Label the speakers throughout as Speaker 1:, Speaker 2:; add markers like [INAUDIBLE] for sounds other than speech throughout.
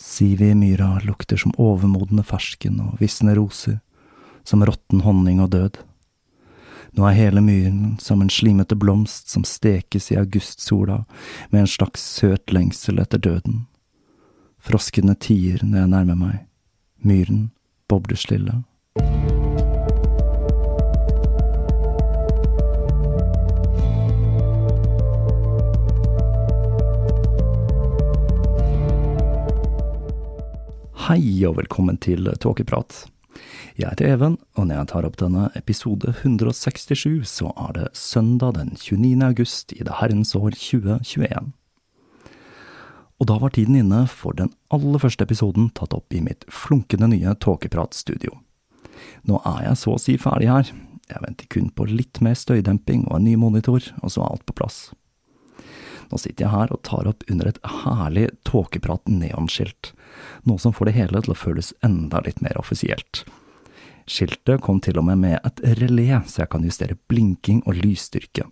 Speaker 1: Sivi i myra lukter som overmodne fersken og visne roser, som råtten honning og død. Nå er hele myren som en slimete blomst som stekes i augustsola med en slags søt lengsel etter døden. Froskene tier når jeg nærmer meg. Myren bobler stille. Hei og velkommen til Tåkeprat. Jeg heter Even, og når jeg tar opp denne episode 167, så er det søndag den 29. august i det herrens år 2021. Og da var tiden inne for den aller første episoden tatt opp i mitt flunkende nye Tåkeprat-studio. Nå er jeg så å si ferdig her, jeg venter kun på litt mer støydemping og en ny monitor, og så er alt på plass. Nå sitter jeg her og tar opp under et herlig tåkeprat neonskilt, noe som får det hele til å føles enda litt mer offisielt. Skiltet kom til og med med et relé, så jeg kan justere blinking og lysstyrke,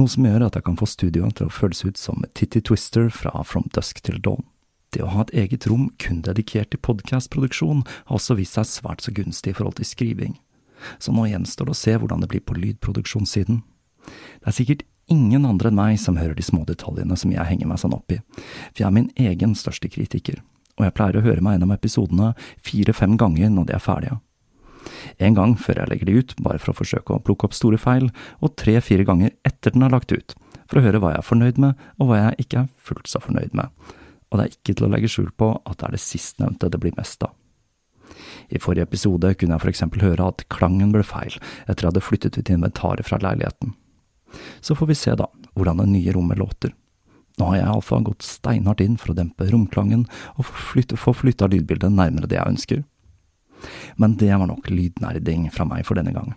Speaker 1: noe som gjør at jeg kan få studioet til å føles ut som Titty Twister fra From Dusk til Dawn. Det å ha et eget rom kun dedikert til podkastproduksjon har også vist seg svært så gunstig i forhold til skriving, så nå gjenstår det å se hvordan det blir på lydproduksjonssiden. Det er sikkert ingen andre enn meg som hører de små detaljene som jeg henger meg sånn opp i, for jeg er min egen største kritiker, og jeg pleier å høre meg gjennom episodene fire–fem ganger når de er ferdige. En gang før jeg legger de ut, bare for å forsøke å plukke opp store feil, og tre–fire ganger etter den er lagt ut, for å høre hva jeg er fornøyd med, og hva jeg ikke er fullt så fornøyd med, og det er ikke til å legge skjul på at det er det sistnevnte det blir mest av. I forrige episode kunne jeg for eksempel høre at klangen ble feil etter at jeg hadde flyttet ut inventaret fra leiligheten. Så får vi se, da, hvordan det nye rommet låter. Nå har jeg iallfall gått steinhardt inn for å dempe romklangen og få flytta lydbildet nærmere det jeg ønsker. Men det var nok lydnerding fra meg for denne gang,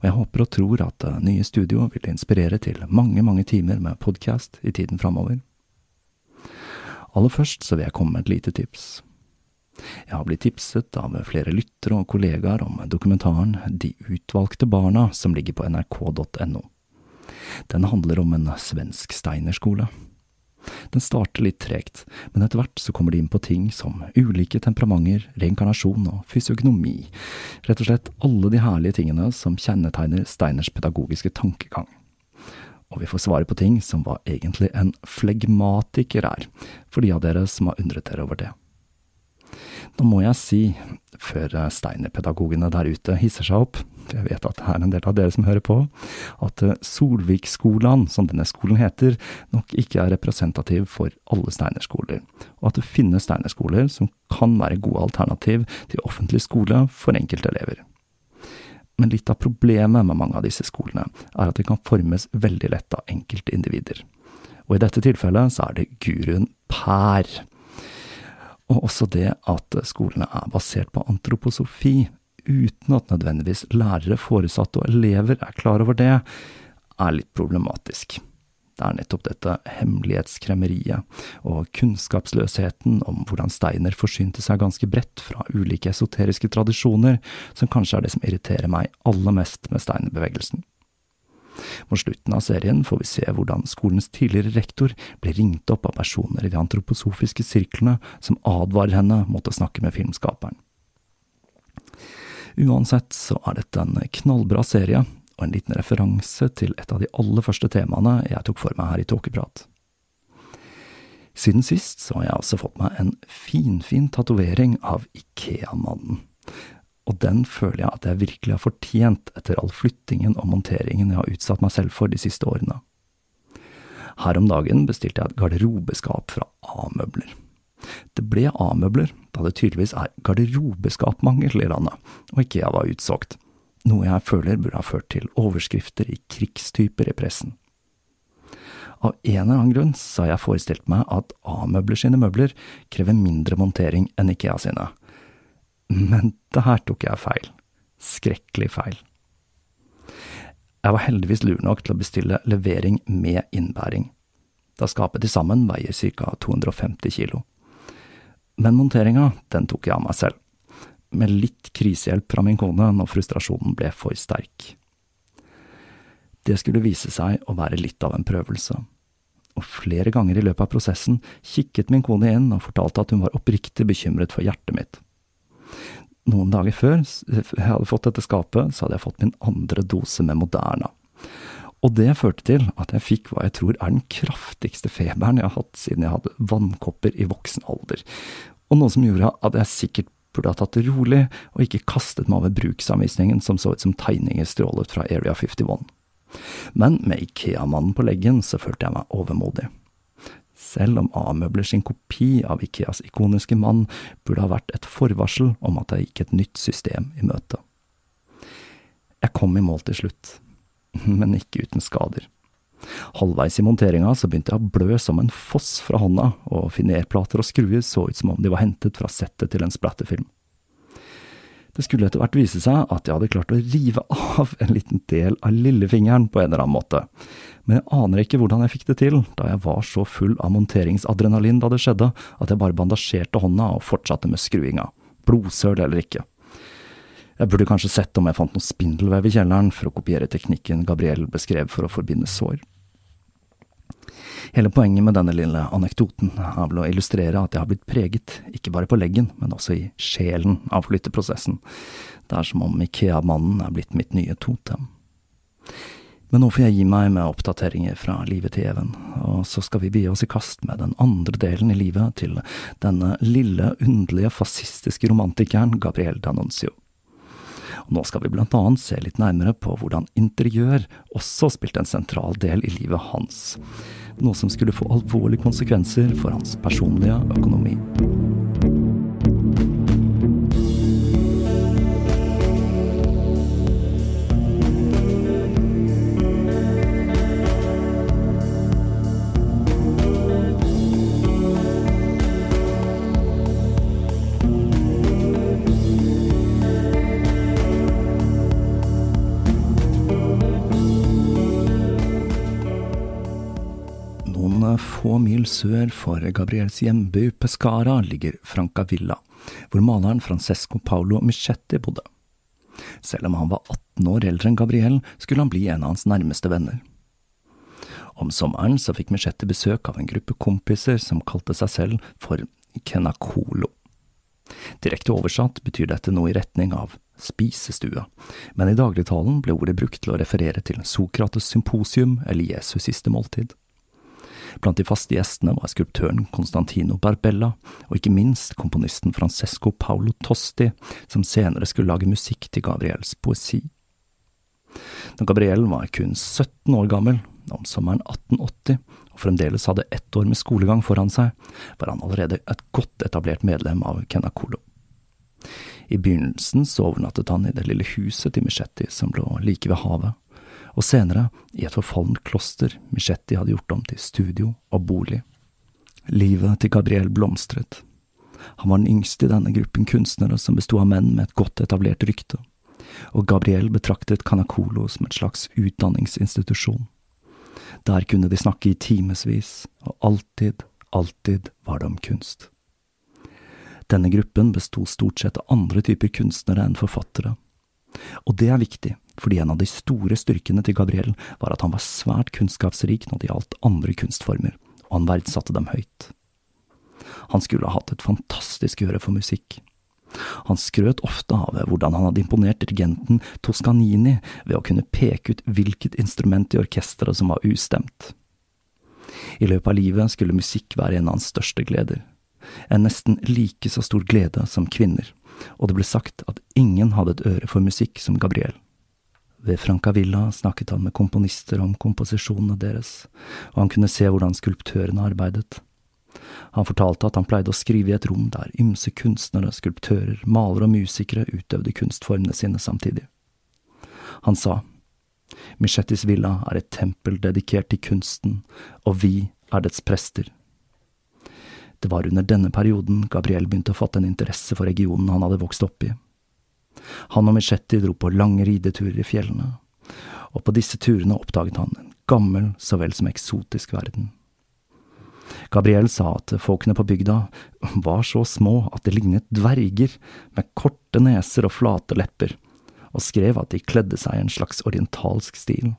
Speaker 1: og jeg håper og tror at det nye studio vil inspirere til mange, mange timer med podkast i tiden framover. Aller først så vil jeg komme med et lite tips. Jeg har blitt tipset av flere lyttere og kollegaer om dokumentaren De utvalgte barna som ligger på nrk.no. Den handler om en svensk steinerskole. Den starter litt tregt, men etter hvert så kommer de inn på ting som ulike temperamenter, reinkarnasjon og fysiognomi, rett og slett alle de herlige tingene som kjennetegner Steiners pedagogiske tankegang. Og vi får svare på ting som hva egentlig en flegmatiker er, for de av dere som har undret dere over det. Nå må jeg si, før Steiner-pedagogene der ute hisser seg opp, jeg vet at det er en del av dere som hører på, at Solvikskolan, som denne skolen heter, nok ikke er representativ for alle steinerskoler, og at det finnes steinerskoler som kan være gode alternativ til offentlig skole for enkelte elever. Men litt av problemet med mange av disse skolene er at de kan formes veldig lett av enkelte individer. Og i dette tilfellet så er det guruen Pær. og også det at skolene er basert på antroposofi, uten at nødvendigvis lærere, foresatte og elever er klar over det, er litt problematisk. Det er nettopp dette hemmelighetskremmeriet og kunnskapsløsheten om hvordan Steiner forsynte seg ganske bredt fra ulike esoteriske tradisjoner, som kanskje er det som irriterer meg aller mest med Steiner-bevegelsen. Mot slutten av serien får vi se hvordan skolens tidligere rektor blir ringt opp av personer i de antroposofiske sirklene som advarer henne mot å snakke med filmskaperen. Uansett så er dette en knallbra serie, og en liten referanse til et av de aller første temaene jeg tok for meg her i Tåkeprat. Siden sist så har jeg altså fått meg en finfin tatovering av Ikea-mannen og den føler jeg at jeg virkelig har fortjent etter all flyttingen og monteringen jeg har utsatt meg selv for de siste årene. Her om dagen bestilte jeg et garderobeskap fra A-møbler. Det ble A-møbler, da det tydeligvis er garderobeskapmangel i landet, og IKEA var utsolgt, noe jeg føler burde ha ført til overskrifter i krigstyper i pressen. Av en eller annen grunn så har jeg forestilt meg at A-møbler sine møbler krever mindre montering enn IKEA sine, men det her tok jeg feil. Skrekkelig feil. Jeg var heldigvis lur nok til å bestille levering med innbæring, da skapet til sammen veier ca 250 kilo. Men monteringa, den tok jeg av meg selv, med litt krisehjelp fra min kone når frustrasjonen ble for sterk. Det skulle vise seg å være litt av en prøvelse, og flere ganger i løpet av prosessen kikket min kone inn og fortalte at hun var oppriktig bekymret for hjertet mitt noen dager før jeg hadde fått dette skapet, så hadde jeg fått min andre dose med Moderna. Og det førte til at jeg fikk hva jeg tror er den kraftigste feberen jeg har hatt siden jeg hadde vannkopper i voksen alder, og noe som gjorde at jeg sikkert burde ha tatt det rolig og ikke kastet meg over bruksanvisningen som så ut som tegninger strålet fra Area 51. Men med Ikea-mannen på leggen så følte jeg meg overmodig selv om A-møbler sin kopi av Ikeas ikoniske mann burde ha vært et forvarsel om at jeg gikk et nytt system i møte. Jeg kom i mål til slutt, [LAUGHS] men ikke uten skader. Halvveis i monteringa så begynte jeg å blø som en foss fra hånda, og finerplater og skruer så ut som om de var hentet fra settet til en splatterfilm. Det skulle etter hvert vise seg at jeg hadde klart å rive av en liten del av lillefingeren på en eller annen måte, men jeg aner ikke hvordan jeg fikk det til, da jeg var så full av monteringsadrenalin da det skjedde, at jeg bare bandasjerte hånda og fortsatte med skruinga, blodsøl eller ikke. Jeg burde kanskje sett om jeg fant noe spindelvev i kjelleren for å kopiere teknikken Gabriel beskrev for å forbinde sår. Hele poenget med denne lille anekdoten er vel å illustrere at jeg har blitt preget, ikke bare på leggen, men også i sjelen av flytteprosessen. Det er som om Ikea-mannen er blitt mitt nye totem. Men nå får jeg gi meg med oppdateringer fra livet til Even, og så skal vi begi oss i kast med den andre delen i livet til denne lille, underlige, fascistiske romantikeren Gabriel D'Annunzio. Nå skal vi blant annet se litt nærmere på hvordan interiør også spilte en sentral del i livet hans noe som skulle få alvorlige konsekvenser for hans personlige økonomi. Få mil sør for Gabriels hjemby Pescara ligger Francavilla, hvor maleren Francesco Paolo Michetti bodde. Selv om han var 18 år eldre enn Gabriel, skulle han bli en av hans nærmeste venner. Om sommeren så fikk Michetti besøk av en gruppe kompiser som kalte seg selv for Kenakolo. Direkte oversatt betyr dette noe i retning av spisestua, men i dagligtalen ble ordet brukt til å referere til Sokrates symposium eller Jesus siste måltid. Blant de faste gjestene var skulptøren Constantino Barbella, og ikke minst komponisten Francesco Paolo Tosti, som senere skulle lage musikk til Gabriels poesi. Da Gabriel var kun 17 år gammel, om sommeren 1880, og fremdeles hadde ett år med skolegang foran seg, var han allerede et godt etablert medlem av Kenakolo. I begynnelsen så overnattet han i det lille huset til Michetti som lå like ved havet, og senere i et forfallent kloster Michetti hadde gjort om til studio og bolig. Livet til Gabriel blomstret. Han var den yngste i denne gruppen kunstnere som besto av menn med et godt etablert rykte, og Gabriel betraktet Canacolo som et slags utdanningsinstitusjon. Der kunne de snakke i timevis, og alltid, alltid var det om kunst. Denne gruppen besto stort sett av andre typer kunstnere enn forfattere. Og det er viktig, fordi en av de store styrkene til Gabriel var at han var svært kunnskapsrik når det gjaldt andre kunstformer, og han verdsatte dem høyt. Han skulle ha hatt et fantastisk øre for musikk. Han skrøt ofte av hvordan han hadde imponert dirigenten Toscanini ved å kunne peke ut hvilket instrument i orkesteret som var ustemt. I løpet av livet skulle musikk være en av hans største gleder, en nesten like så stor glede som kvinner, og det ble sagt at ingen hadde et øre for musikk som Gabriel. Ved Francavilla snakket han med komponister om komposisjonene deres, og han kunne se hvordan skulptørene arbeidet. Han fortalte at han pleide å skrive i et rom der ymse kunstnere, skulptører, malere og musikere utøvde kunstformene sine samtidig. Han sa, Michettis villa er et tempel dedikert til kunsten, og vi er dets prester. Det var under denne perioden Gabriel begynte å fatte en interesse for regionen han hadde vokst opp i. Han og Michetti dro på lange rideturer i fjellene, og på disse turene oppdaget han en gammel så vel som eksotisk verden. Gabriel sa at folkene på bygda var så små at de lignet dverger, med korte neser og flate lepper, og skrev at de kledde seg i en slags orientalsk stil.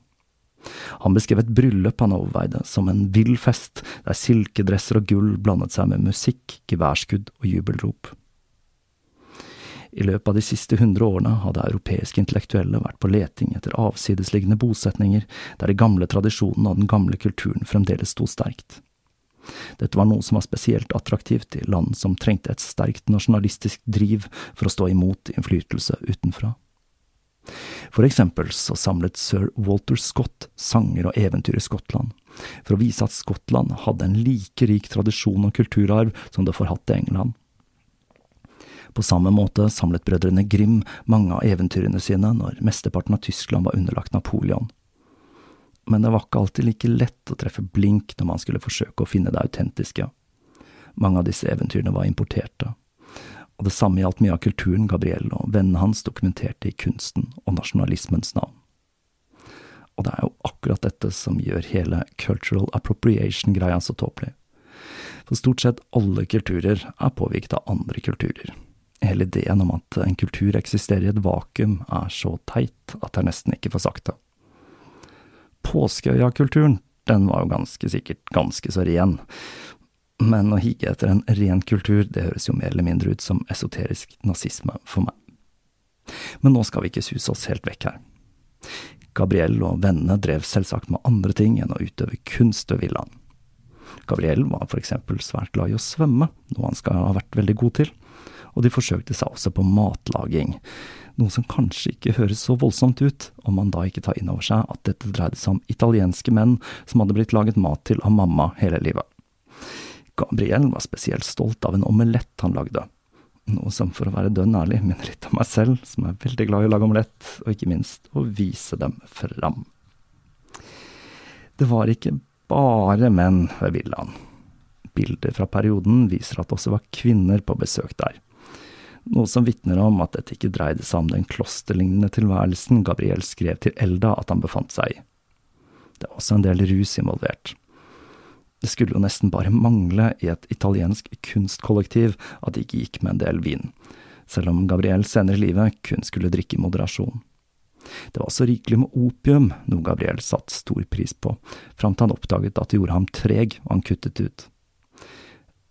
Speaker 1: Han beskrev et bryllup han overveide, som en vill fest der silkedresser og gull blandet seg med musikk, geværskudd og jubelrop. I løpet av de siste hundre årene hadde europeiske intellektuelle vært på leting etter avsidesliggende bosetninger der de gamle tradisjonene og den gamle kulturen fremdeles sto sterkt. Dette var noe som var spesielt attraktivt i land som trengte et sterkt nasjonalistisk driv for å stå imot innflytelse utenfra. For eksempel så samlet sir Walter Scott sanger og eventyr i Skottland, for å vise at Skottland hadde en like rik tradisjon og kulturarv som det forhatte England. På samme måte samlet brødrene Grim mange av eventyrene sine når mesteparten av Tyskland var underlagt Napoleon men det var ikke alltid like lett å treffe blink når man skulle forsøke å finne det autentiske. Mange av disse eventyrene var importerte, og det samme gjaldt mye av kulturen Gabriel og vennene hans dokumenterte i kunsten og nasjonalismens navn. Og det er jo akkurat dette som gjør hele cultural appropriation-greia så tåpelig. For stort sett alle kulturer er påvirket av andre kulturer. Hele ideen om at en kultur eksisterer i et vakuum er så teit at er nesten ikke får sagt det. påskeøya-kulturen, den var jo ganske sikkert ganske så ren. Men å hige etter en ren kultur, det høres jo mer eller mindre ut som esoterisk nazisme for meg. Men nå skal vi ikke suse oss helt vekk her. Gabriel og vennene drev selvsagt med andre ting enn å utøve kunst ved villaen. Gabriel var for eksempel svært glad i å svømme, noe han skal ha vært veldig god til, og de forsøkte seg også på matlaging, noe som kanskje ikke høres så voldsomt ut, om man da ikke tar inn over seg at dette dreide seg om italienske menn som hadde blitt laget mat til av mamma hele livet. Gabriel var spesielt stolt av en omelett han lagde, noe som for å være dønn ærlig minner litt om meg selv, som er veldig glad i å lage omelett, og ikke minst å vise dem fram. Det var ikke bare menn ved villaen. Bilder fra perioden viser at det også var kvinner på besøk der noe som vitner om at dette ikke dreide seg om den klosterlignende tilværelsen Gabriel skrev til Elda at han befant seg i. Det er også en del rus involvert. Det skulle jo nesten bare mangle i et italiensk kunstkollektiv at det ikke gikk med en del vin, selv om Gabriel senere i livet kun skulle drikke i moderasjon. Det var så rikelig med opium, noe Gabriel satte stor pris på, fram til han oppdaget at det gjorde ham treg, og han kuttet ut.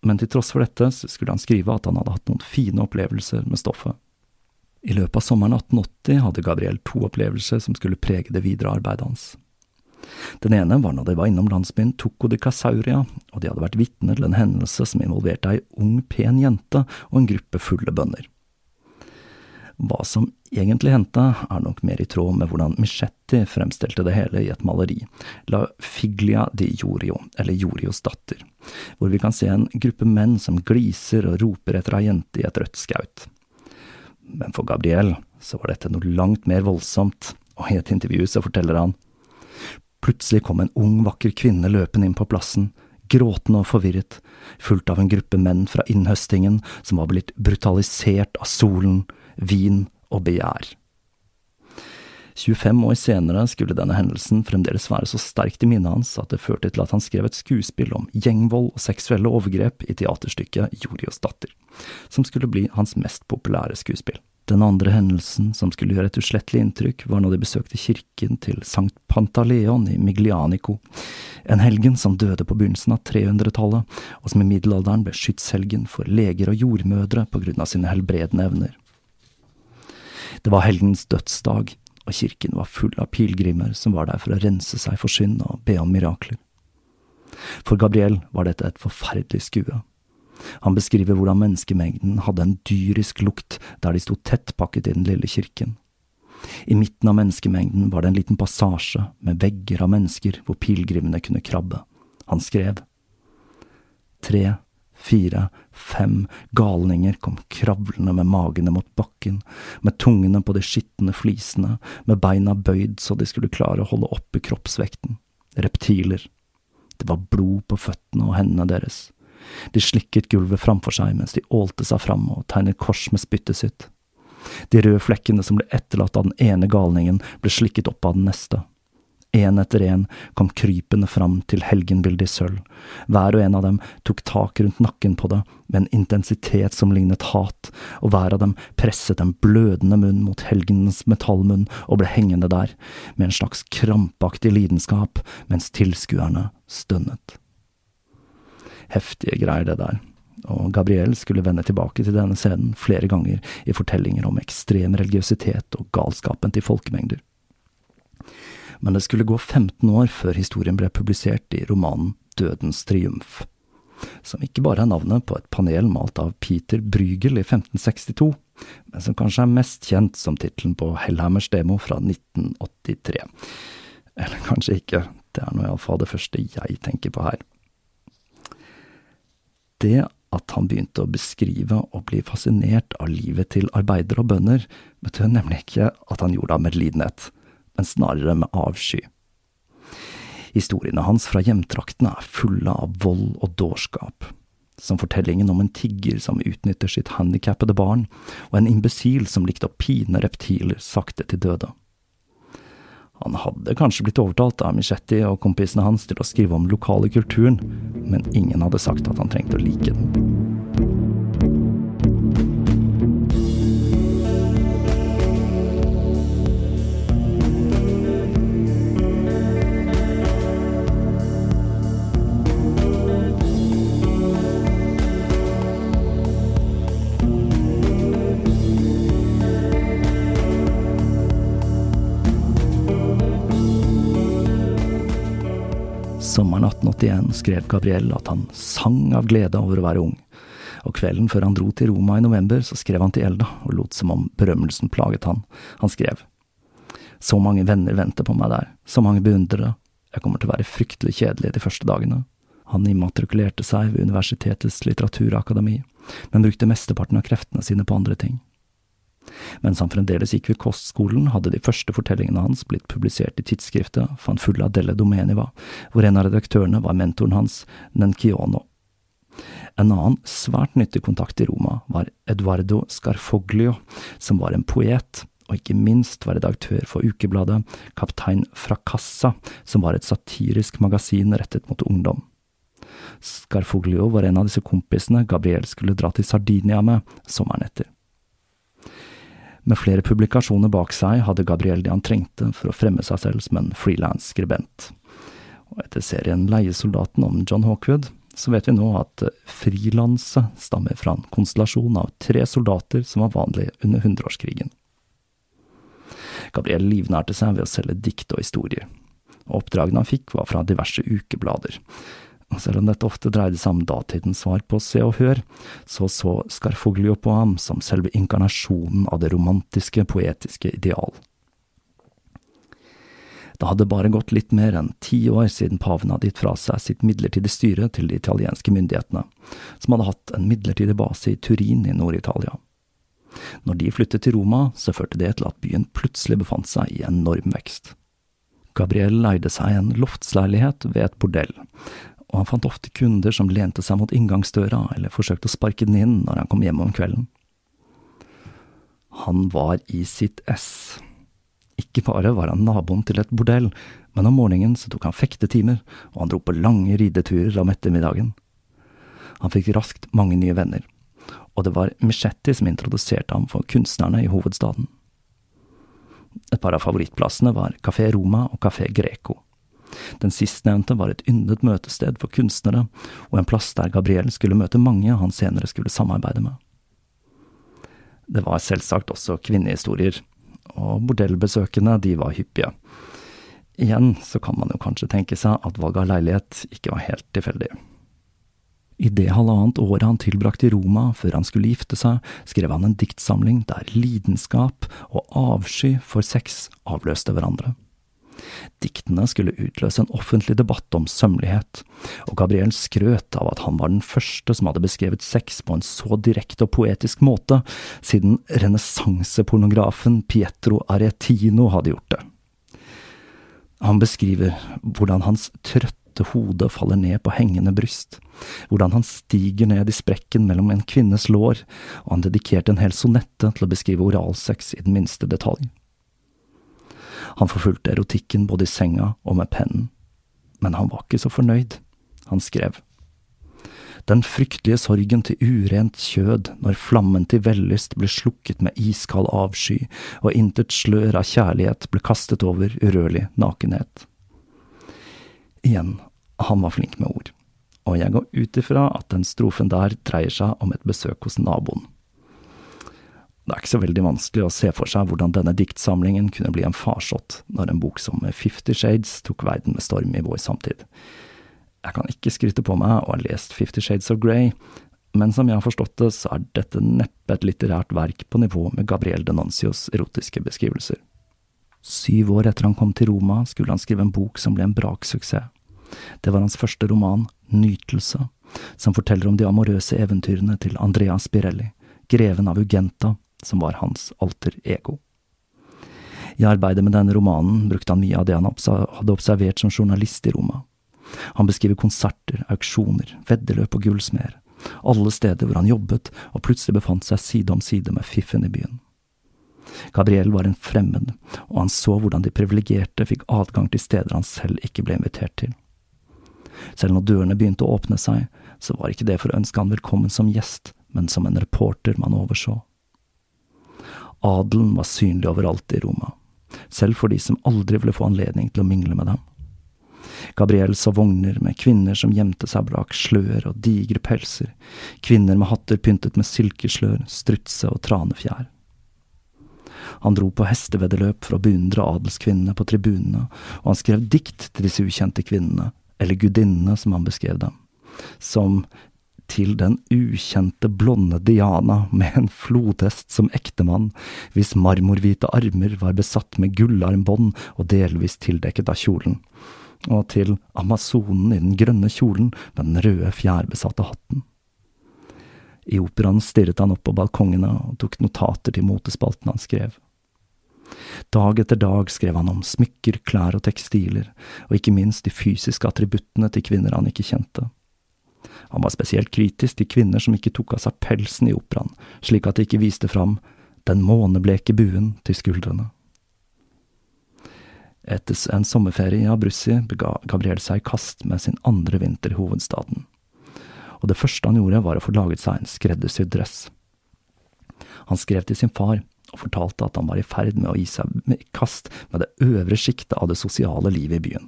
Speaker 1: Men til tross for dette skulle han skrive at han hadde hatt noen fine opplevelser med stoffet. I løpet av sommeren 1880 hadde Gabriel to opplevelser som skulle prege det videre arbeidet hans. Den ene var når de var innom landsbyen Toco de Casauria, og de hadde vært vitne til en hendelse som involverte ei ung, pen jente og en gruppe fulle bønder. Hva som egentlig hendte, er nok mer i tråd med hvordan Michetti fremstilte det hele i et maleri, La Figlia di Jorio, eller Jorios datter, hvor vi kan se en gruppe menn som gliser og roper etter ei jente i et rødt skaut. Men for Gabriel så var dette noe langt mer voldsomt, og i et intervju så forteller han Plutselig kom en ung, vakker kvinne løpende inn på plassen, gråtende og forvirret, fulgt av en gruppe menn fra innhøstingen som var blitt brutalisert av solen, vin og begjær. 25 år senere skulle denne hendelsen fremdeles være så sterkt i minnet hans at det førte til at han skrev et skuespill om gjengvold og seksuelle overgrep i teaterstykket Jorios datter, som skulle bli hans mest populære skuespill. Den andre hendelsen som skulle gjøre et uslettelig inntrykk, var når de besøkte kirken til Sankt Pantaleon i Miglianico, en helgen som døde på begynnelsen av 300-tallet, og som i middelalderen ble skytshelgen for leger og jordmødre på grunn av sine helbredende evner. Det var helgens dødsdag, og kirken var full av pilegrimer som var der for å rense seg for synd og be om mirakler. For Gabriel var dette et forferdelig skue. Han beskriver hvordan menneskemengden hadde en dyrisk lukt der de sto tett pakket i den lille kirken. I midten av menneskemengden var det en liten passasje med vegger av mennesker hvor pilegrimene kunne krabbe. Han skrev. Tre fire, fem galninger kom kravlende med magene mot bakken, med tungene på de skitne flisene, med beina bøyd så de skulle klare å holde oppe kroppsvekten. Reptiler. Det var blod på føttene og hendene deres. De slikket gulvet framfor seg mens de ålte seg fram og tegnet kors med spyttet sitt. De røde flekkene som ble etterlatt av den ene galningen, ble slikket opp av den neste. En etter en kom krypende fram til helgenbildet i sølv. Hver og en av dem tok tak rundt nakken på det med en intensitet som lignet hat, og hver av dem presset en blødende munn mot helgenens metallmunn og ble hengende der, med en slags krampaktig lidenskap, mens tilskuerne stønnet. Heftige greier, det der, og Gabriel skulle vende tilbake til denne scenen flere ganger i fortellinger om ekstrem religiøsitet og galskapen til folkemengder men det skulle gå 15 år før historien ble publisert i romanen Dødens triumf, som ikke bare er navnet på et panel malt av Peter Brygel i 1562, men som kanskje er mest kjent som tittelen på Hellhammers demo fra 1983. Eller kanskje ikke, det er nå iallfall det første jeg tenker på her. Det at han begynte å beskrive og bli fascinert av livet til arbeidere og bønder, betød nemlig ikke at han gjorde det av medlidenhet men snarere med avsky. Historiene hans fra hjemtraktene er fulle av vold og dårskap, som fortellingen om en tigger som utnytter sitt handikappede barn, og en imbesil som likte å pine reptiler sakte til døde. Han hadde kanskje blitt overtalt av Michetti og kompisene hans til å skrive om lokale kulturen, men ingen hadde sagt at han trengte å like den. Sommeren 1881 skrev Gabriel at han sang av glede over å være ung, og kvelden før han dro til Roma i november, så skrev han til Elda og lot som om berømmelsen plaget han. Han skrev Så mange venner venter på meg der, så mange beundrere, jeg kommer til å være fryktelig kjedelig de første dagene. Han immatrikulerte seg ved universitetets litteraturakademi, men brukte mesteparten av kreftene sine på andre ting. Mens han fremdeles gikk ved kostskolen, hadde de første fortellingene hans blitt publisert i tidsskriftet Fanfulla delle Domeniva, hvor en av redaktørene var mentoren hans, Nenkiono. En annen svært nyttig kontakt i Roma var Eduardo Scarfoglio, som var en poet, og ikke minst var redaktør for ukebladet Kaptein Fracassa, som var et satirisk magasin rettet mot ungdom. Scarfoglio var en av disse kompisene Gabriel skulle dra til Sardinia med sommeren etter. Med flere publikasjoner bak seg hadde Gabriel det han trengte for å fremme seg selv som en frilansskribent. Og etter serien Leiesoldaten om John Hawkwood, så vet vi nå at frilanse stammer fra en konstellasjon av tre soldater som var vanlig under hundreårskrigen. Gabriel livnærte seg ved å selge dikt og historier, og oppdragene han fikk var fra diverse ukeblader. Selv om dette ofte dreide seg om datidens svar på Se og Hør, så så Scarfoglio på ham som selve inkarnasjonen av det romantiske, poetiske ideal. Det hadde bare gått litt mer enn ti år siden paven hadde gitt fra seg sitt midlertidige styre til de italienske myndighetene, som hadde hatt en midlertidig base i Turin i Nord-Italia. Når de flyttet til Roma, så førte det til at byen plutselig befant seg i enorm vekst. Gabriel leide seg en loftsleilighet ved et bordell, og han fant ofte kunder som lente seg mot inngangsdøra eller forsøkte å sparke den inn når han kom hjem om kvelden. Han var i sitt ess. Ikke bare var han naboen til et bordell, men om morgenen så tok han fektetimer, og han dro på lange rideturer om ettermiddagen. Han fikk raskt mange nye venner, og det var Michetti som introduserte ham for kunstnerne i hovedstaden. Et par av favorittplassene var Café Roma og Café Greco. Den sistnevnte var et yndet møtested for kunstnere, og en plass der Gabriel skulle møte mange han senere skulle samarbeide med. Det var selvsagt også kvinnehistorier, og bordellbesøkene de var hyppige. Igjen så kan man jo kanskje tenke seg at valget av leilighet ikke var helt tilfeldig. I det halvannet året han tilbrakte i Roma før han skulle gifte seg, skrev han en diktsamling der lidenskap og avsky for sex avløste hverandre. Diktene skulle utløse en offentlig debatt om sømmelighet, og Gabriel skrøt av at han var den første som hadde beskrevet sex på en så direkte og poetisk måte, siden renessansepornografen Pietro Aretino hadde gjort det. Han beskriver hvordan hans trøtte hode faller ned på hengende bryst, hvordan han stiger ned i sprekken mellom en kvinnes lår, og han dedikerte en hel sonette til å beskrive oralsex i den minste detalj. Han forfulgte erotikken både i senga og med pennen. Men han var ikke så fornøyd. Han skrev. Den fryktelige sorgen til urent kjød når flammen til vellyst ble slukket med iskald avsky, og intet slør av kjærlighet ble kastet over urørlig nakenhet. Igjen, han var flink med ord, og jeg går ut ifra at den strofen der dreier seg om et besøk hos naboen. Det er ikke så veldig vanskelig å se for seg hvordan denne diktsamlingen kunne bli en farsott når en bok som Fifty Shades tok verden med storm i vår samtid. Jeg kan ikke skryte på meg å ha lest Fifty Shades of Grey, men som jeg har forstått det, så er dette neppe et litterært verk på nivå med Gabriel Denancios erotiske beskrivelser. Syv år etter han kom til Roma, skulle han skrive en bok som ble en braksuksess. Det var hans første roman, Nytelse, som forteller om de amorøse eventyrene til Andrea Spirelli, greven av Ugenta, som var hans alter ego. I arbeidet med denne romanen brukte han mye av det han hadde observert som journalist i Roma. Han beskriver konserter, auksjoner, veddeløp og gullsmeder, alle steder hvor han jobbet og plutselig befant seg side om side med fiffen i byen. Gabriel var en fremmed, og han så hvordan de privilegerte fikk adgang til steder han selv ikke ble invitert til. Selv når dørene begynte å åpne seg, så var ikke det for å ønske han velkommen som gjest, men som en reporter man overså. Adelen var synlig overalt i Roma, selv for de som aldri ville få anledning til å mingle med dem. Gabriel så vogner med kvinner som gjemte seg bak slør og digre pelser, kvinner med hatter pyntet med silkeslør, strutse og tranefjær. Han dro på hesteveddeløp for å beundre adelskvinnene på tribunene, og han skrev dikt til disse ukjente kvinnene, eller gudinnene som han beskrev dem, som til den ukjente blonde Diana med en flodhest som ektemann, hvis marmorhvite armer var besatt med gullarmbånd og delvis tildekket av kjolen, og til amazonen i den grønne kjolen med den røde fjærbesatte hatten. I operaen stirret han opp på balkongene og tok notater til motespalten han skrev. Dag etter dag skrev han om smykker, klær og tekstiler, og ikke minst de fysiske attributtene til kvinner han ikke kjente. Han var spesielt kritisk til kvinner som ikke tok av seg pelsen i operaen, slik at de ikke viste fram den månebleke buen til skuldrene. Etter en sommerferie i Abruzzi bega Gabriel seg i kast med sin andre vinter i hovedstaden, og det første han gjorde var å få laget seg en skreddersydd dress. Han skrev til sin far og fortalte at han var i ferd med å gi seg i kast med det øvre sjiktet av det sosiale livet i byen.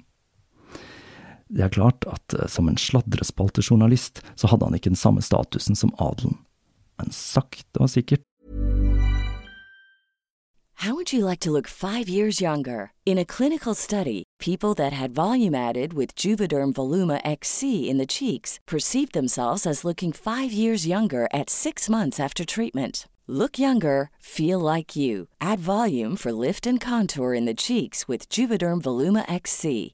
Speaker 1: Det er klart at eh, som en sladrespaltejournalist så hadde han ikke den samme statusen som adelen, men sakte og sikkert
Speaker 2: How would you like to look five years younger? In a clinical study, people that had volume added with Juvederm Voluma XC in the cheeks perceived themselves as looking five years younger at six months after treatment. Look younger, feel like you. Add volume for lift and contour in the cheeks with Juvederm Voluma XC.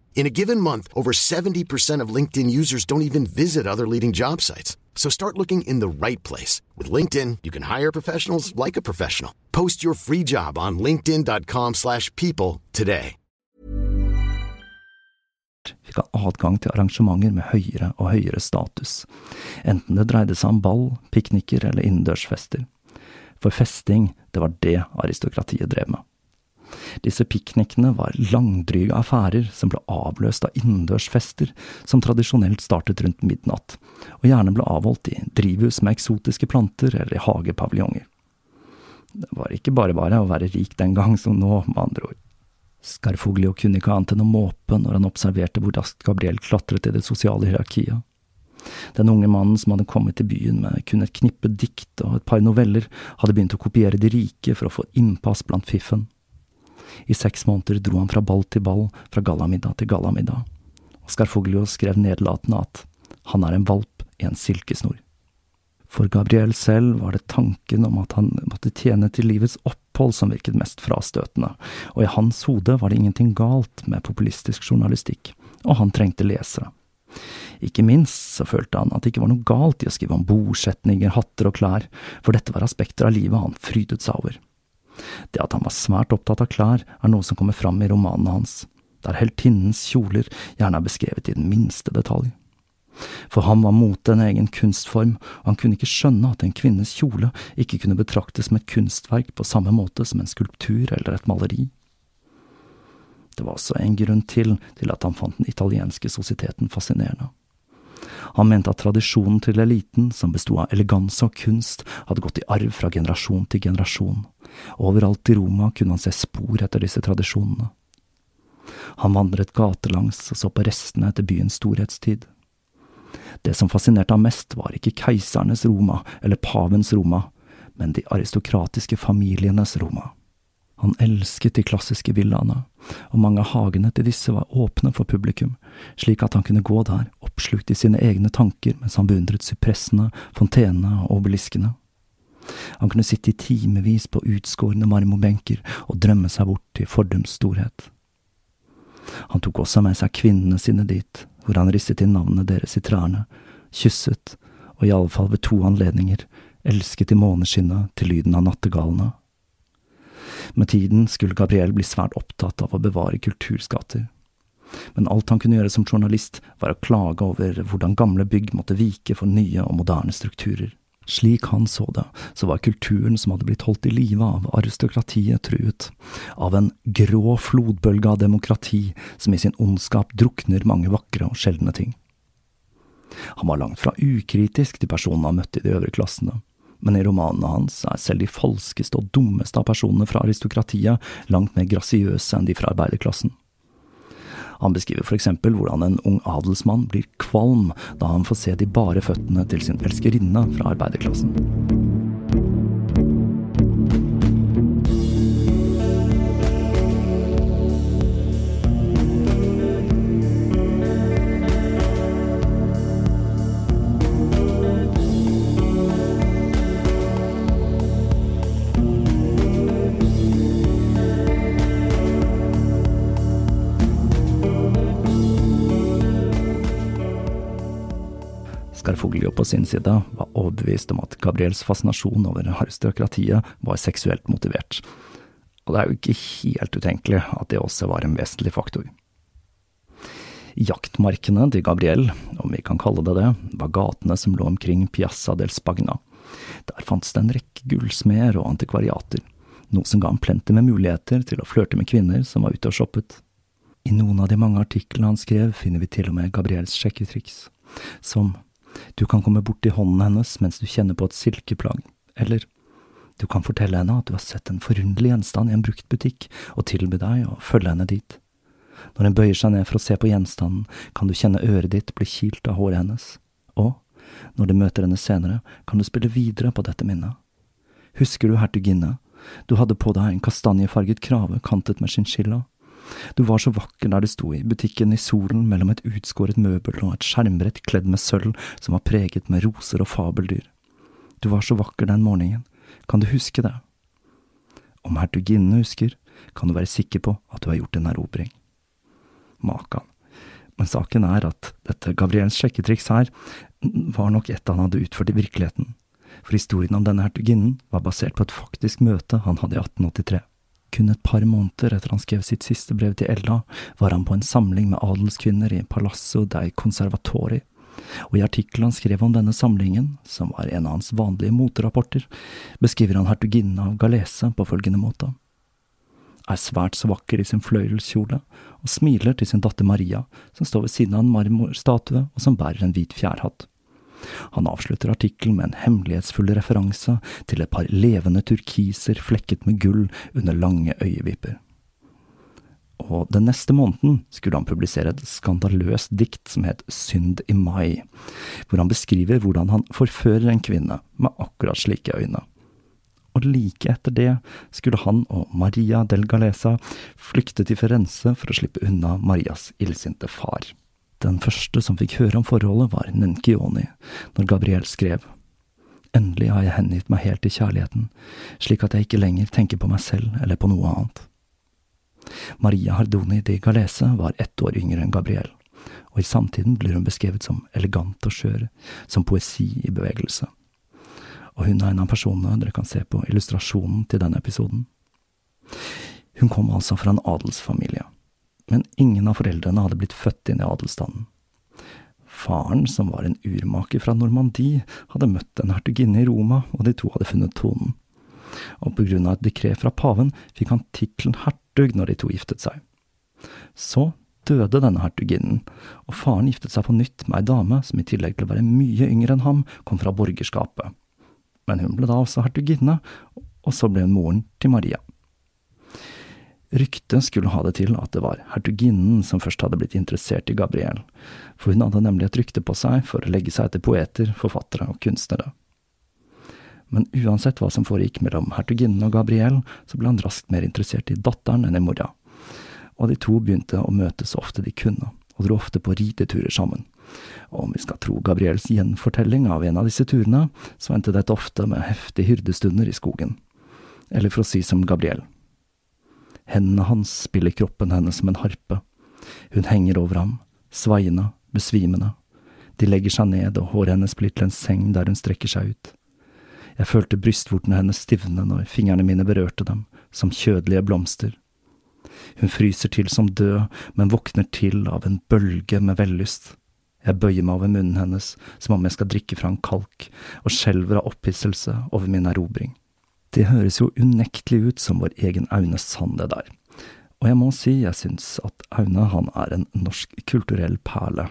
Speaker 3: In a given month, over 70% of LinkedIn users don't even visit other leading job sites. So start looking in the right place. With LinkedIn, you can hire professionals like a professional. Post your free job on linkedin.com slash people today.
Speaker 1: fikk adgang til arrangementer med høyere og høyere status, enten det dreide seg om ball, pikniker eller innendørsfester. For festing, det var det aristokratiet drev med. Disse piknikene var langdryge affærer som ble avløst av innendørsfester som tradisjonelt startet rundt midnatt, og gjerne ble avholdt i drivhus med eksotiske planter eller i hagepaviljonger. Det var ikke bare bare å være rik den gang som nå, med andre ord. Scarfoglio kunne ikke annet enn å måpe når han observerte hvor raskt Gabriel klatret i det sosiale hierarkiet. Den unge mannen som hadde kommet til byen med kun et knippe dikt og et par noveller, hadde begynt å kopiere de rike for å få innpass blant fiffen. I seks måneder dro han fra ball til ball, fra gallamiddag til gallamiddag. Og Fuglio skrev nedlatende at han er en valp i en silkesnor. For Gabriel selv var det tanken om at han måtte tjene til livets opphold som virket mest frastøtende, og i hans hode var det ingenting galt med populistisk journalistikk, og han trengte lesere. Ikke minst så følte han at det ikke var noe galt i å skrive om bordsetninger, hatter og klær, for dette var aspekter av livet han frydet seg over. Det at han var svært opptatt av klær, er noe som kommer fram i romanene hans, der heltinnens kjoler gjerne er beskrevet i den minste detalj. For ham var mote en egen kunstform, og han kunne ikke skjønne at en kvinnes kjole ikke kunne betraktes som et kunstverk på samme måte som en skulptur eller et maleri. Det var også en grunn til til at han fant den italienske sosieteten fascinerende. Han mente at tradisjonen til eliten, som besto av eleganse og kunst, hadde gått i arv fra generasjon til generasjon. Overalt i Roma kunne han se spor etter disse tradisjonene. Han vandret gatelangs og så på restene etter byens storhetstid. Det som fascinerte ham mest, var ikke keisernes Roma eller pavens Roma, men de aristokratiske familienes Roma. Han elsket de klassiske villaene, og mange av hagene til disse var åpne for publikum, slik at han kunne gå der, oppslukt i sine egne tanker mens han beundret sypressene, fontenene og obeliskene. Han kunne sitte i timevis på utskårne marmorbenker og drømme seg bort til fordums storhet. Han tok også med seg kvinnene sine dit, hvor han risset inn navnene deres i trærne, kysset, og i alle fall ved to anledninger, elsket i måneskinnet til lyden av nattegalene. Med tiden skulle Gabriel bli svært opptatt av å bevare kulturskatter. Men alt han kunne gjøre som journalist, var å klage over hvordan gamle bygg måtte vike for nye og moderne strukturer. Slik han så det, så var kulturen som hadde blitt holdt i live av aristokratiet, truet, av en grå flodbølge av demokrati som i sin ondskap drukner mange vakre og sjeldne ting. Han var langt fra ukritisk til personene han møtte i de øvre klassene, men i romanene hans er selv de falskeste og dummeste av personene fra aristokratiet langt mer grasiøse enn de fra arbeiderklassen. Han beskriver eksempel hvordan en ung adelsmann blir kvalm da han får se de bare føttene til sin elskerinne fra arbeiderklassen. Scarfoglio på sin side var overbevist om at Gabriels fascinasjon over aristokratiet var seksuelt motivert, og det er jo ikke helt utenkelig at det også var en vesentlig faktor. Jaktmarkene til Gabriel, om vi kan kalle det det, var gatene som lå omkring Piazza del Spagna. Der fantes det en rekke gullsmeder og antikvariater, noe som ga ham plenty med muligheter til å flørte med kvinner som var ute og shoppet. I noen av de mange artiklene han skrev, finner vi til og med Gabriels sjekketriks, som du kan komme borti hånden hennes mens du kjenner på et silkeplagg, eller du kan fortelle henne at du har sett en forunderlig gjenstand i en brukt butikk, og tilby deg å følge henne dit. Når hun bøyer seg ned for å se på gjenstanden, kan du kjenne øret ditt bli kilt av håret hennes, og når du møter henne senere, kan du spille videre på dette minnet. Husker du hertuginne, du hadde på deg en kastanjefarget krave kantet med chinchilla. Du var så vakker der du sto i butikken i solen mellom et utskåret møbel og et skjermbrett kledd med sølv som var preget med roser og fabeldyr. Du var så vakker den morgenen, kan du huske det? Om hertuginnene husker, kan du være sikker på at du har gjort en erobring. Makan. Men saken er at dette Gabriels sjekketriks her var nok et han hadde utført i virkeligheten, for historien om denne hertuginnen var basert på et faktisk møte han hadde i 1883. Kun et par måneder etter han skrev sitt siste brev til Ella, var han på en samling med adelskvinner i Palazzo dei Conservatori, og i artikkelen han skrev om denne samlingen, som var en av hans vanlige moterapporter, beskriver han hertuginnen av Galese på følgende måte. Er svært så vakker i sin fløyelskjole, og smiler til sin datter Maria, som står ved siden av en marmorstatue og som bærer en hvit fjærhatt. Han avslutter artikkelen med en hemmelighetsfull referanse til et par levende turkiser flekket med gull under lange øyevipper og den neste måneden skulle han publisere et skandaløst dikt som het Synd i mai, hvor han beskriver hvordan han forfører en kvinne med akkurat slike øyne. Og like etter det skulle han og Maria del Galesa flykte til Firenze for å slippe unna Marias illsinte far. Den første som fikk høre om forholdet, var Nenkioni, når Gabriel skrev. Endelig har jeg hengitt meg helt til kjærligheten, slik at jeg ikke lenger tenker på meg selv eller på noe annet. Maria Hardoni de Galese var ett år yngre enn Gabriel, og i samtiden blir hun beskrevet som elegant og skjør, som poesi i bevegelse. Og hun er en av personene dere kan se på illustrasjonen til denne episoden. Hun kom altså fra en adelsfamilie, men ingen av foreldrene hadde blitt født inn i adelstanden. Faren, som var en urmaker fra Normandie, hadde møtt en hertuginne i Roma, og de to hadde funnet tonen og på grunn av et dekret fra paven fikk han tittelen hertug når de to giftet seg. Så døde denne hertuginnen, og faren giftet seg på nytt med ei dame som i tillegg til å være mye yngre enn ham, kom fra borgerskapet. Men hun ble da også hertuginne, og så ble hun moren til Maria. Ryktet skulle ha det til at det var hertuginnen som først hadde blitt interessert i Gabriel, for hun hadde nemlig et rykte på seg for å legge seg etter poeter, forfattere og kunstnere men uansett hva som foregikk mellom hertuginnen og Gabriel, så ble han raskt mer interessert i datteren enn i mora. Og de to begynte å møtes så ofte de kunne, og dro ofte på rideturer sammen. Og om vi skal tro Gabriels gjenfortelling av en av disse turene, så endte dette ofte med heftige hyrdestunder i skogen. Eller for å si som Gabriel. Hendene hans spiller kroppen hennes som en harpe. Hun henger over ham, svaiende, besvimende. De legger seg ned, og håret hennes blir til en seng der hun strekker seg ut. Jeg følte brystvortene hennes stivne når fingrene mine berørte dem, som kjødelige blomster. Hun fryser til som død, men våkner til av en bølge med vellyst. Jeg bøyer meg over munnen hennes som om jeg skal drikke fra en kalk, og skjelver av opphisselse over min erobring. Det høres jo unektelig ut som vår egen Aune Sand, det der. Og jeg må si jeg syns at Aune han er en norsk kulturell perle,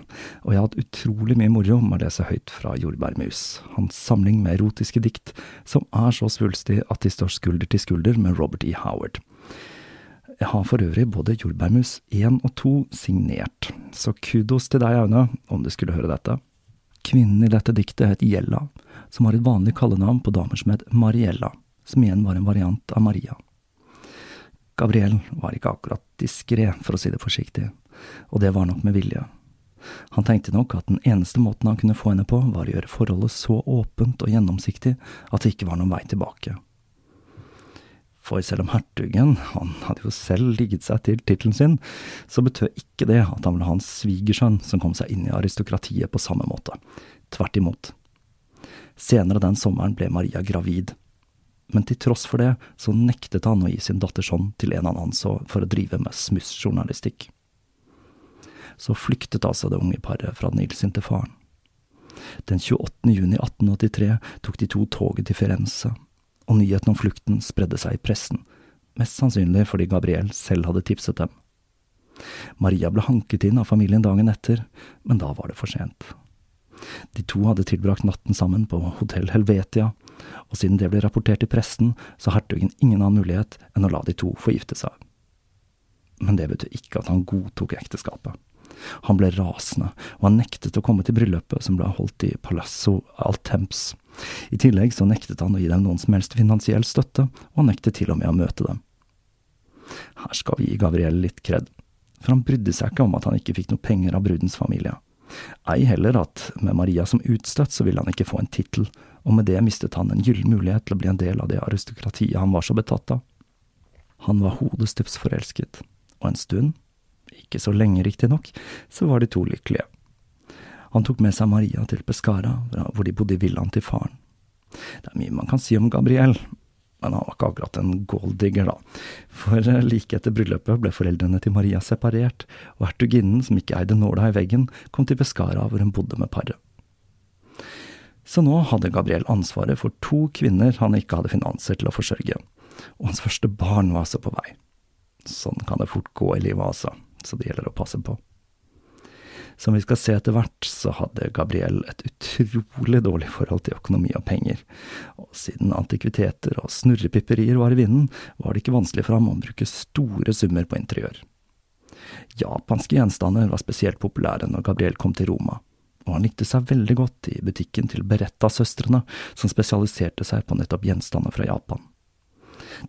Speaker 1: og jeg har hatt utrolig mye moro med å lese høyt fra Jordbærmus, hans samling med erotiske dikt, som er så svulstig at de står skulder til skulder med Robert E. Howard. Jeg har for øvrig både Jordbærmus 1 og 2 signert, så kudos til deg, Aune, om du skulle høre dette. Kvinnen i dette diktet het Gjella, som har et vanlig kallenavn på damer som het Mariella, som igjen var en variant av Maria. Gabriel var ikke akkurat diskré, for å si det forsiktig, og det var nok med vilje. Han tenkte nok at den eneste måten han kunne få henne på, var å gjøre forholdet så åpent og gjennomsiktig at det ikke var noen vei tilbake. For selv om hertugen, han hadde jo selv ligget seg til tittelen sin, så betød ikke det at han ville ha en svigersønn som kom seg inn i aristokratiet på samme måte. tvert imot. Senere den sommeren ble Maria gravid, men til tross for det så nektet han å gi sin datters hånd til en han anså for å drive med smussjournalistikk. Så flyktet altså det unge paret fra Nils til faren. Den 28. juni 1883 tok de to toget til Firenze, og nyheten om flukten spredde seg i pressen, mest sannsynlig fordi Gabriel selv hadde tipset dem. Maria ble hanket inn av familien dagen etter, men da var det for sent. De to hadde tilbrakt natten sammen på Hotell Helvetia, og siden det ble rapportert i pressen, så hertugen ingen annen mulighet enn å la de to få gifte seg. Men det betød ikke at han godtok ekteskapet. Han ble rasende, og han nektet å komme til bryllupet som ble holdt i Palazzo Altemps. I tillegg så nektet han å gi dem noen som helst finansiell støtte, og han nektet til og med å møte dem. Her skal vi gi Gabriel litt kred, for han brydde seg ikke om at han ikke fikk noe penger av brudens familie. Ei heller at med Maria som utstøtt så ville han ikke få en tittel, og med det mistet han en gyllen mulighet til å bli en del av det aristokratiet han var så betatt av. Han var hodestups forelsket, og en stund, ikke så lenge riktignok, så var de to lykkelige. Han tok med seg Maria til Pescara, hvor de bodde i villaen til faren. Det er mye man kan si om Gabriel, men han var ikke akkurat en golddigger, da. For like etter bryllupet ble foreldrene til Maria separert, og hertuginnen, som ikke eide nåla i veggen, kom til Pescara, hvor hun bodde med paret. Så nå hadde Gabriel ansvaret for to kvinner han ikke hadde finanser til å forsørge, og hans første barn var altså på vei. Sånn kan det fort gå i livet, altså, så det gjelder å passe på. Som vi skal se etter hvert, så hadde Gabriel et utrolig dårlig forhold til økonomi og penger, og siden antikviteter og snurrepipperier var i vinden, var det ikke vanskelig for ham å bruke store summer på interiør. Japanske gjenstander var spesielt populære når Gabriel kom til Roma, og han likte seg veldig godt i butikken til Beretta-søstrene, som spesialiserte seg på nettopp gjenstander fra Japan.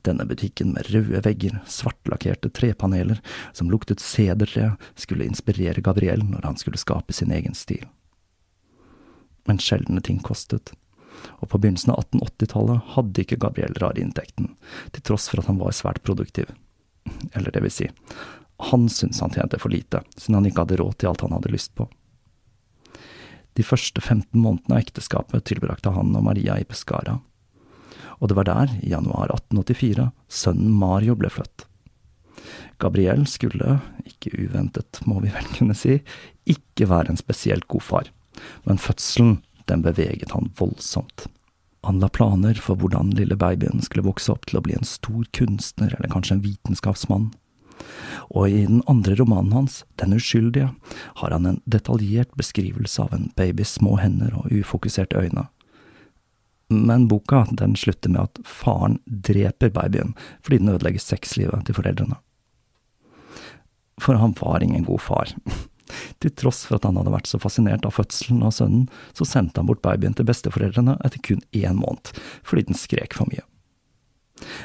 Speaker 1: Denne butikken med røde vegger, svartlakkerte trepaneler som luktet sedertre, skulle inspirere Gabriel når han skulle skape sin egen stil. Men sjeldne ting kostet, og på begynnelsen av 1880-tallet hadde ikke Gabriel inntekten, til tross for at han var svært produktiv. Eller det vil si, han syntes han tjente for lite, siden han ikke hadde råd til alt han hadde lyst på. De første 15 månedene av ekteskapet tilbrakte han og Maria i Pescara, og det var der, i januar 1884, sønnen Mario ble født. Gabriel skulle, ikke uventet må vi vel kunne si, ikke være en spesielt god far, men fødselen, den beveget han voldsomt. Han la planer for hvordan lille babyen skulle vokse opp til å bli en stor kunstner eller kanskje en vitenskapsmann. Og i den andre romanen hans, Den uskyldige, har han en detaljert beskrivelse av en babys små hender og ufokuserte øyne men boka den slutter med at faren dreper babyen fordi den ødelegger sexlivet til foreldrene. For han var ingen god far. [LAUGHS] Til tross for at han hadde vært så fascinert av fødselen av sønnen, så sendte han bort babyen til besteforeldrene etter kun én måned, fordi den skrek for mye.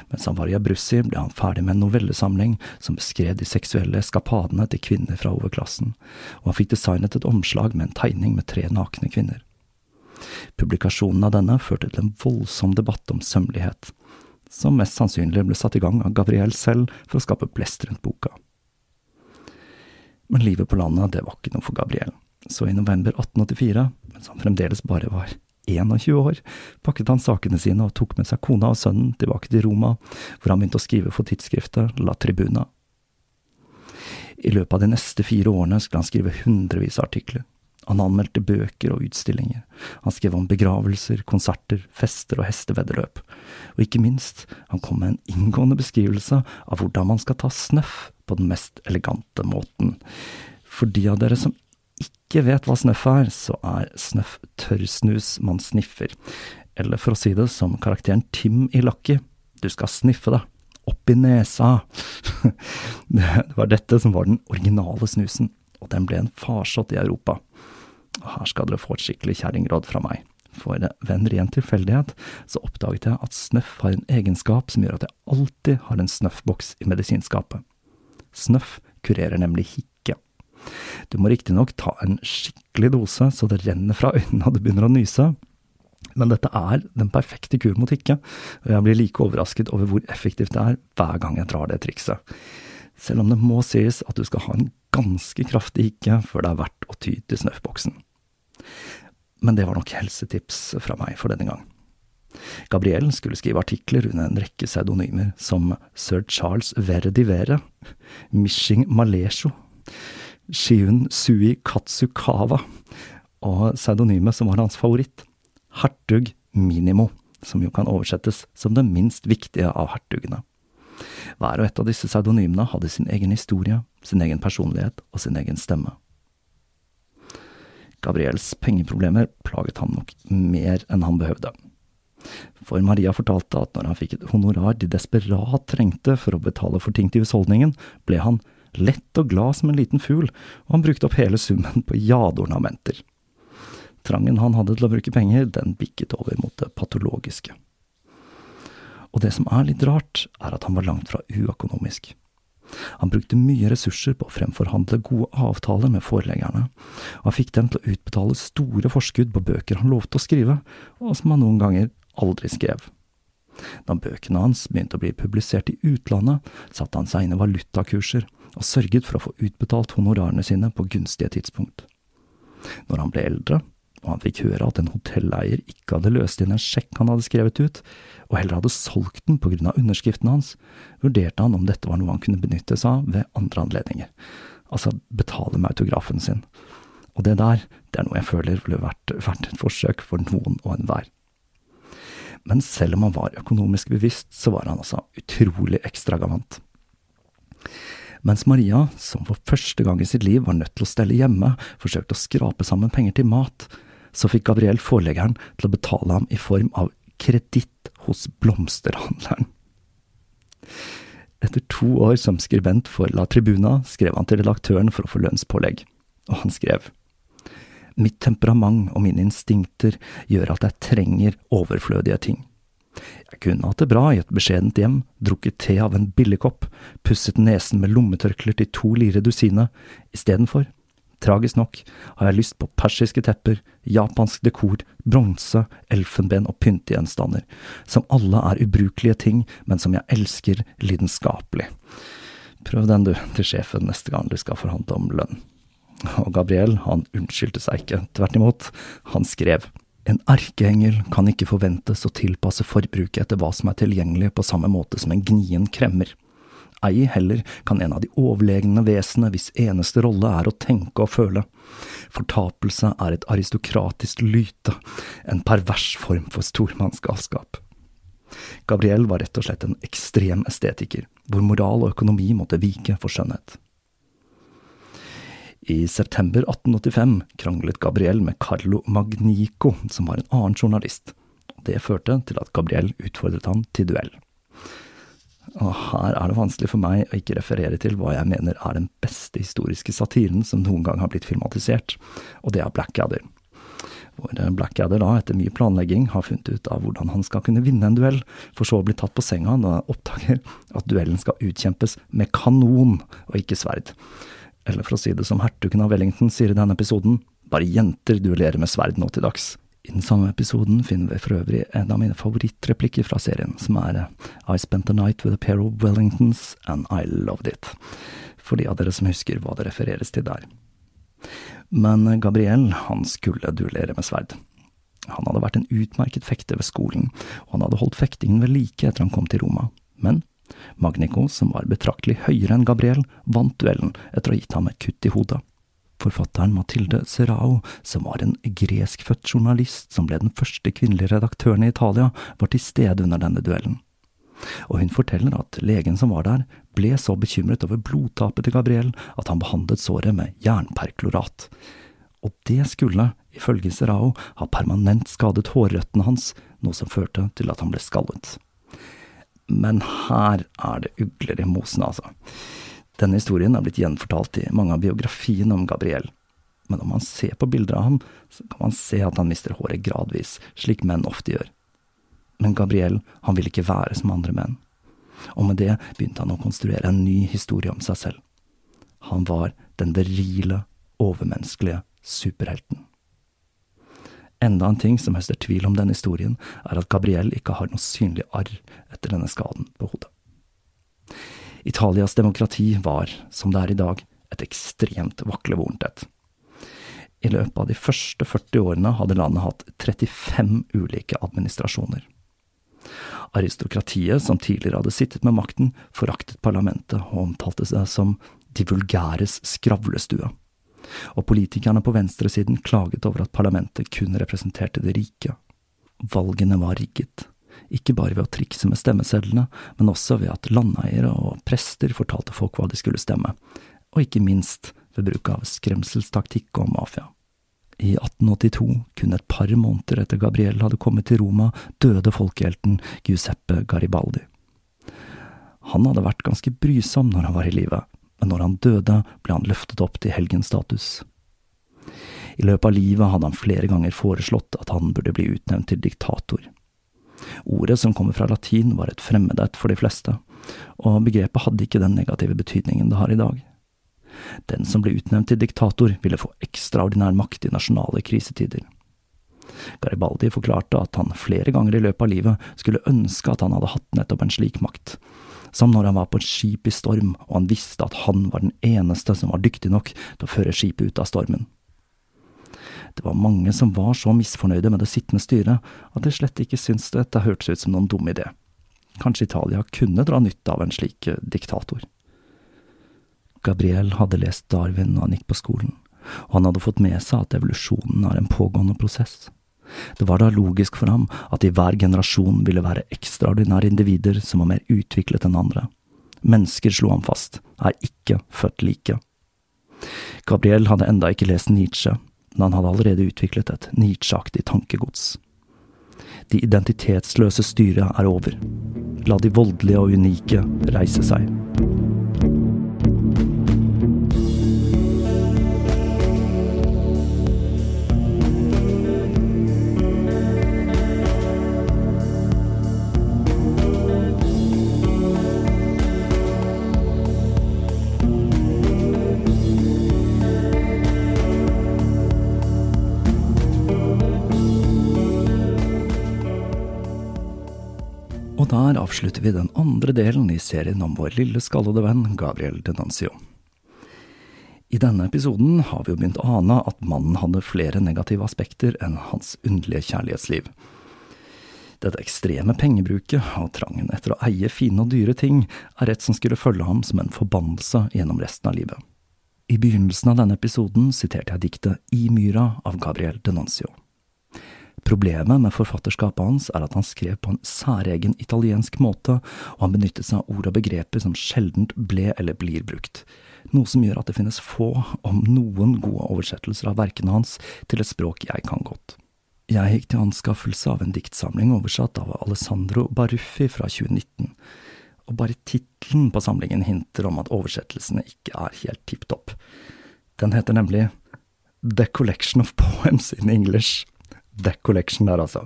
Speaker 1: Mens han var i Abruzzi, ble han ferdig med en novellesamling som beskrev de seksuelle eskapadene til kvinner fra overklassen, og han fikk designet et omslag med en tegning med tre nakne kvinner. Publikasjonen av denne førte til en voldsom debatt om sømmelighet, som mest sannsynlig ble satt i gang av Gabriel selv for å skape blest rundt boka. Men livet på landet, det var ikke noe for Gabriel, så i november 1884, mens han fremdeles bare var 21 år, pakket han sakene sine og tok med seg kona og sønnen tilbake til Roma, hvor han begynte å skrive for tidsskriftet La Tribuna. I løpet av de neste fire årene skulle han skrive hundrevis av artikler. Han anmeldte bøker og utstillinger. Han skrev om begravelser, konserter, fester og hesteveddeløp. Og ikke minst, han kom med en inngående beskrivelse av hvordan man skal ta snøff på den mest elegante måten. For de av dere som ikke vet hva snøff er, så er snøff tørrsnus man sniffer. Eller for å si det som karakteren Tim i Lucky, du skal sniffe det. Opp i nesa. [LAUGHS] det var dette som var den originale snusen, og den ble en farsott i Europa. Og her skal dere få et skikkelig kjerringråd fra meg. For ved en ren tilfeldighet så oppdaget jeg at snøff har en egenskap som gjør at jeg alltid har en snøffboks i medisinskapet. Snøff kurerer nemlig hikke. Du må riktignok ta en skikkelig dose så det renner fra øynene og du begynner å nyse, men dette er den perfekte kur mot hikke, og jeg blir like overrasket over hvor effektivt det er hver gang jeg drar det trikset. Selv om det må sies at du skal ha en ganske kraftig hikke før det er verdt å ty til snøffboksen. Men det var nok helsetips fra meg for denne gang. Gabriel skulle skrive artikler under en rekke pseudonymer, som sir Charles Verdi Vere, Mishing Malesho, Shiun Sui Katsukawa, og pseudonymet som var hans favoritt, hertug Minimo, som jo kan oversettes som det minst viktige av hertugene. Hver og et av disse pseudonymene hadde sin egen historie, sin egen personlighet og sin egen stemme. Gabriels pengeproblemer plaget ham nok mer enn han behøvde. For Maria fortalte at når han fikk et honorar de desperat trengte for å betale for ting til husholdningen, ble han lett og glad som en liten fugl, og han brukte opp hele summen på jadeornamenter. Trangen han hadde til å bruke penger, den bikket over mot det patologiske. Og det som er litt rart, er at han var langt fra uøkonomisk. Han brukte mye ressurser på å fremforhandle gode avtaler med foreleggerne, og han fikk dem til å utbetale store forskudd på bøker han lovte å skrive, og som han noen ganger aldri skrev. Da bøkene hans begynte å bli publisert i utlandet, satte han seg inn i valutakurser og sørget for å få utbetalt honorarene sine på gunstige tidspunkt. Når han ble eldre, og han fikk høre at en hotelleier ikke hadde løst inn en sjekk han hadde skrevet ut, og heller hadde solgt den på grunn av underskriften hans, vurderte han om dette var noe han kunne benytte seg av ved andre anledninger, altså betale med autografen sin. Og det der, det er noe jeg føler ville vært, vært et forsøk for noen og enhver. Men selv om han var økonomisk bevisst, så var han altså utrolig ekstravagant. Mens Maria, som for første gang i sitt liv var nødt til å stelle hjemme, forsøkte å skrape sammen penger til mat, så fikk Gabriel forleggeren til å betale ham i form av kreditt hos blomsterhandleren. Etter to år som skribent for La Tribuna skrev han til redaktøren for å få lønnspålegg, og han skrev Mitt temperament og mine instinkter gjør at jeg trenger overflødige ting. Jeg kunne hatt det bra i et beskjedent hjem, drukket te av en billigkopp, pusset nesen med lommetørklær til to lire dusinet, istedenfor Tragisk nok har jeg lyst på persiske tepper, japansk dekor, bronse, elfenben og pyntegjenstander, som alle er ubrukelige ting, men som jeg elsker lidenskapelig. Prøv den, du, til sjefen neste gang du skal forhandle om lønn. Og Gabriel, han unnskyldte seg ikke, tvert imot, han skrev. En erkeengel kan ikke forventes å tilpasse forbruket etter hva som er tilgjengelig på samme måte som en gnien kremmer. Ei heller kan en av de overlegne vesenene hvis eneste rolle er å tenke og føle. Fortapelse er et aristokratisk lyte, en pervers form for stormannsgalskap. Gabriel var rett og slett en ekstrem estetiker, hvor moral og økonomi måtte vike for skjønnhet. I september 1885 kranglet Gabriel med Carlo Magnico, som var en annen journalist. Det førte til at Gabriel utfordret ham til duell. Og her er det vanskelig for meg å ikke referere til hva jeg mener er den beste historiske satiren som noen gang har blitt filmatisert, og det er Blackadder. Hvor Blackadder da, etter mye planlegging, har funnet ut av hvordan han skal kunne vinne en duell, for så å bli tatt på senga når han oppdager at duellen skal utkjempes med kanon og ikke sverd. Eller for å si det som hertugen av Wellington sier i denne episoden, bare jenter duellerer med sverd nå til dags. I den samme episoden finner vi for øvrig en av mine favorittreplikker fra serien, som er I spent a night with a pair of Wellingtons, and I loved it. For de av dere som husker hva det refereres til der. Men Gabriel, han skulle duellere med sverd. Han hadde vært en utmerket fekter ved skolen, og han hadde holdt fektingen ved like etter han kom til Roma. Men Magnico, som var betraktelig høyere enn Gabriel, vant duellen etter å ha gitt ham et kutt i hodet. Forfatteren Mathilde Serrao, som var en greskfødt journalist som ble den første kvinnelige redaktøren i Italia, var til stede under denne duellen. Og hun forteller at legen som var der, ble så bekymret over blodtapet til Gabriel at han behandlet såret med jernperklorat. Og det skulle, ifølge Serrao, ha permanent skadet hårrøttene hans, noe som førte til at han ble skallet. Men her er det ugler i mosen, altså. Denne historien er blitt gjenfortalt i mange av biografiene om Gabriel, men om man ser på bilder av ham, så kan man se at han mister håret gradvis, slik menn ofte gjør. Men Gabriel, han ville ikke være som andre menn, og med det begynte han å konstruere en ny historie om seg selv. Han var den virile, overmenneskelige superhelten. Enda en ting som høster tvil om denne historien, er at Gabriel ikke har noe synlig arr etter denne skaden på hodet. Italias demokrati var, som det er i dag, et ekstremt vaklevorent et. I løpet av de første 40 årene hadde landet hatt 35 ulike administrasjoner. Aristokratiet, som tidligere hadde sittet med makten, foraktet parlamentet og omtalte seg som de vulgæres skravlestue. Og politikerne på venstresiden klaget over at parlamentet kun representerte det rike. Valgene var rigget, ikke bare ved å trikse med stemmesedlene, men også ved at landeiere og prester fortalte folk hva de skulle stemme, og ikke minst ved bruk av skremselstaktikk og mafia. I 1882, kun et par måneder etter Gabriel hadde kommet til Roma, døde folkehelten Giuseppe Garibaldi. Han hadde vært ganske brysom når han var i live, men når han døde, ble han løftet opp til helgenstatus. I løpet av livet hadde han flere ganger foreslått at han burde bli utnevnt til diktator. Ordet som kommer fra latin var et fremmedett for de fleste, og begrepet hadde ikke den negative betydningen det har i dag. Den som ble utnevnt til diktator, ville få ekstraordinær makt i nasjonale krisetider. Garibaldi forklarte at han flere ganger i løpet av livet skulle ønske at han hadde hatt nettopp en slik makt, som når han var på et skip i storm og han visste at han var den eneste som var dyktig nok til å føre skipet ut av stormen. Det var mange som var så misfornøyde med det sittende styret at de slett ikke syntes dette hørtes ut som noen dum idé. Kanskje Italia kunne dra nytte av en slik diktator. Gabriel hadde lest Darwin da han gikk på skolen, og han hadde fått med seg at evolusjonen er en pågående prosess. Det var da logisk for ham at i hver generasjon ville være ekstraordinære individer som var mer utviklet enn andre. Mennesker, slo han fast, er ikke født like. Gabriel hadde enda ikke lest Nietzsche, men han hadde allerede utviklet et nitsjaktig tankegods. De identitetsløse styret er over. La de voldelige og unike reise seg. Avslutter vi den andre delen i serien om vår lille skallede venn Gabriel Denancio. I denne episoden har vi jo begynt å ane at mannen hadde flere negative aspekter enn hans underlige kjærlighetsliv. Dette ekstreme pengebruket og trangen etter å eie fine og dyre ting er et som skulle følge ham som en forbannelse gjennom resten av livet. I begynnelsen av denne episoden siterte jeg diktet I myra av Gabriel Denancio. Problemet med forfatterskapet hans er at han skrev på en særegen italiensk måte, og han benyttet seg av ord og begreper som sjeldent ble eller blir brukt, noe som gjør at det finnes få, om noen, gode oversettelser av verkene hans til et språk jeg kan godt. Jeg gikk til anskaffelse av en diktsamling oversatt av Alessandro Baruffi fra 2019, og bare tittelen på samlingen hinter om at oversettelsene ikke er helt tipp topp. Den heter nemlig The Collection of Poems in English The Collection der, altså.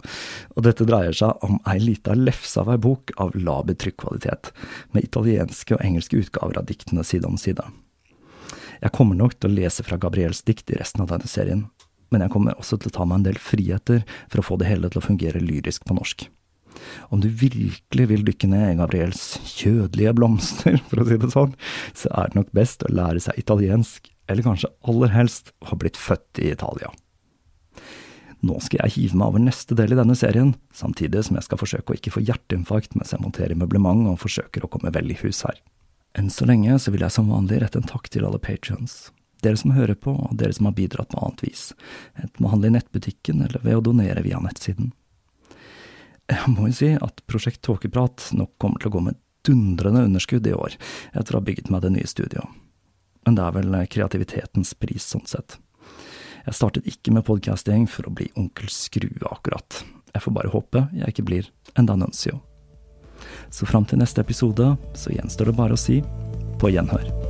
Speaker 1: Og dette dreier seg om ei lita lefse av ei bok av laber trykkvalitet, med italienske og engelske utgaver av diktene side om side. Jeg kommer nok til å lese fra Gabriels dikt i resten av denne serien, men jeg kommer også til å ta meg en del friheter for å få det hele til å fungere lyrisk på norsk. Om du virkelig vil dykke ned i Gabriels kjødelige blomster, [LAUGHS] for å si det sånn, så er det nok best å lære seg italiensk, eller kanskje aller helst å ha blitt født i Italia. Nå skal jeg hive meg over neste del i denne serien, samtidig som jeg skal forsøke å ikke få hjerteinfarkt mens jeg monterer møblement og forsøker å komme vel i hus her. Enn så lenge så vil jeg som vanlig rette en takk til alle patrions. Dere som hører på, og dere som har bidratt på annet vis, enten med å handle i nettbutikken eller ved å donere via nettsiden. Jeg må jo si at Prosjekt Tåkeprat nok kommer til å gå med dundrende underskudd i år, etter å ha bygget meg det nye studioet. Men det er vel kreativitetens pris, sånn sett. Jeg startet ikke med podcasting for å bli onkel Skrue, akkurat. Jeg får bare håpe jeg ikke blir en Danuncio. Så fram til neste episode så gjenstår det bare å si på gjenhør.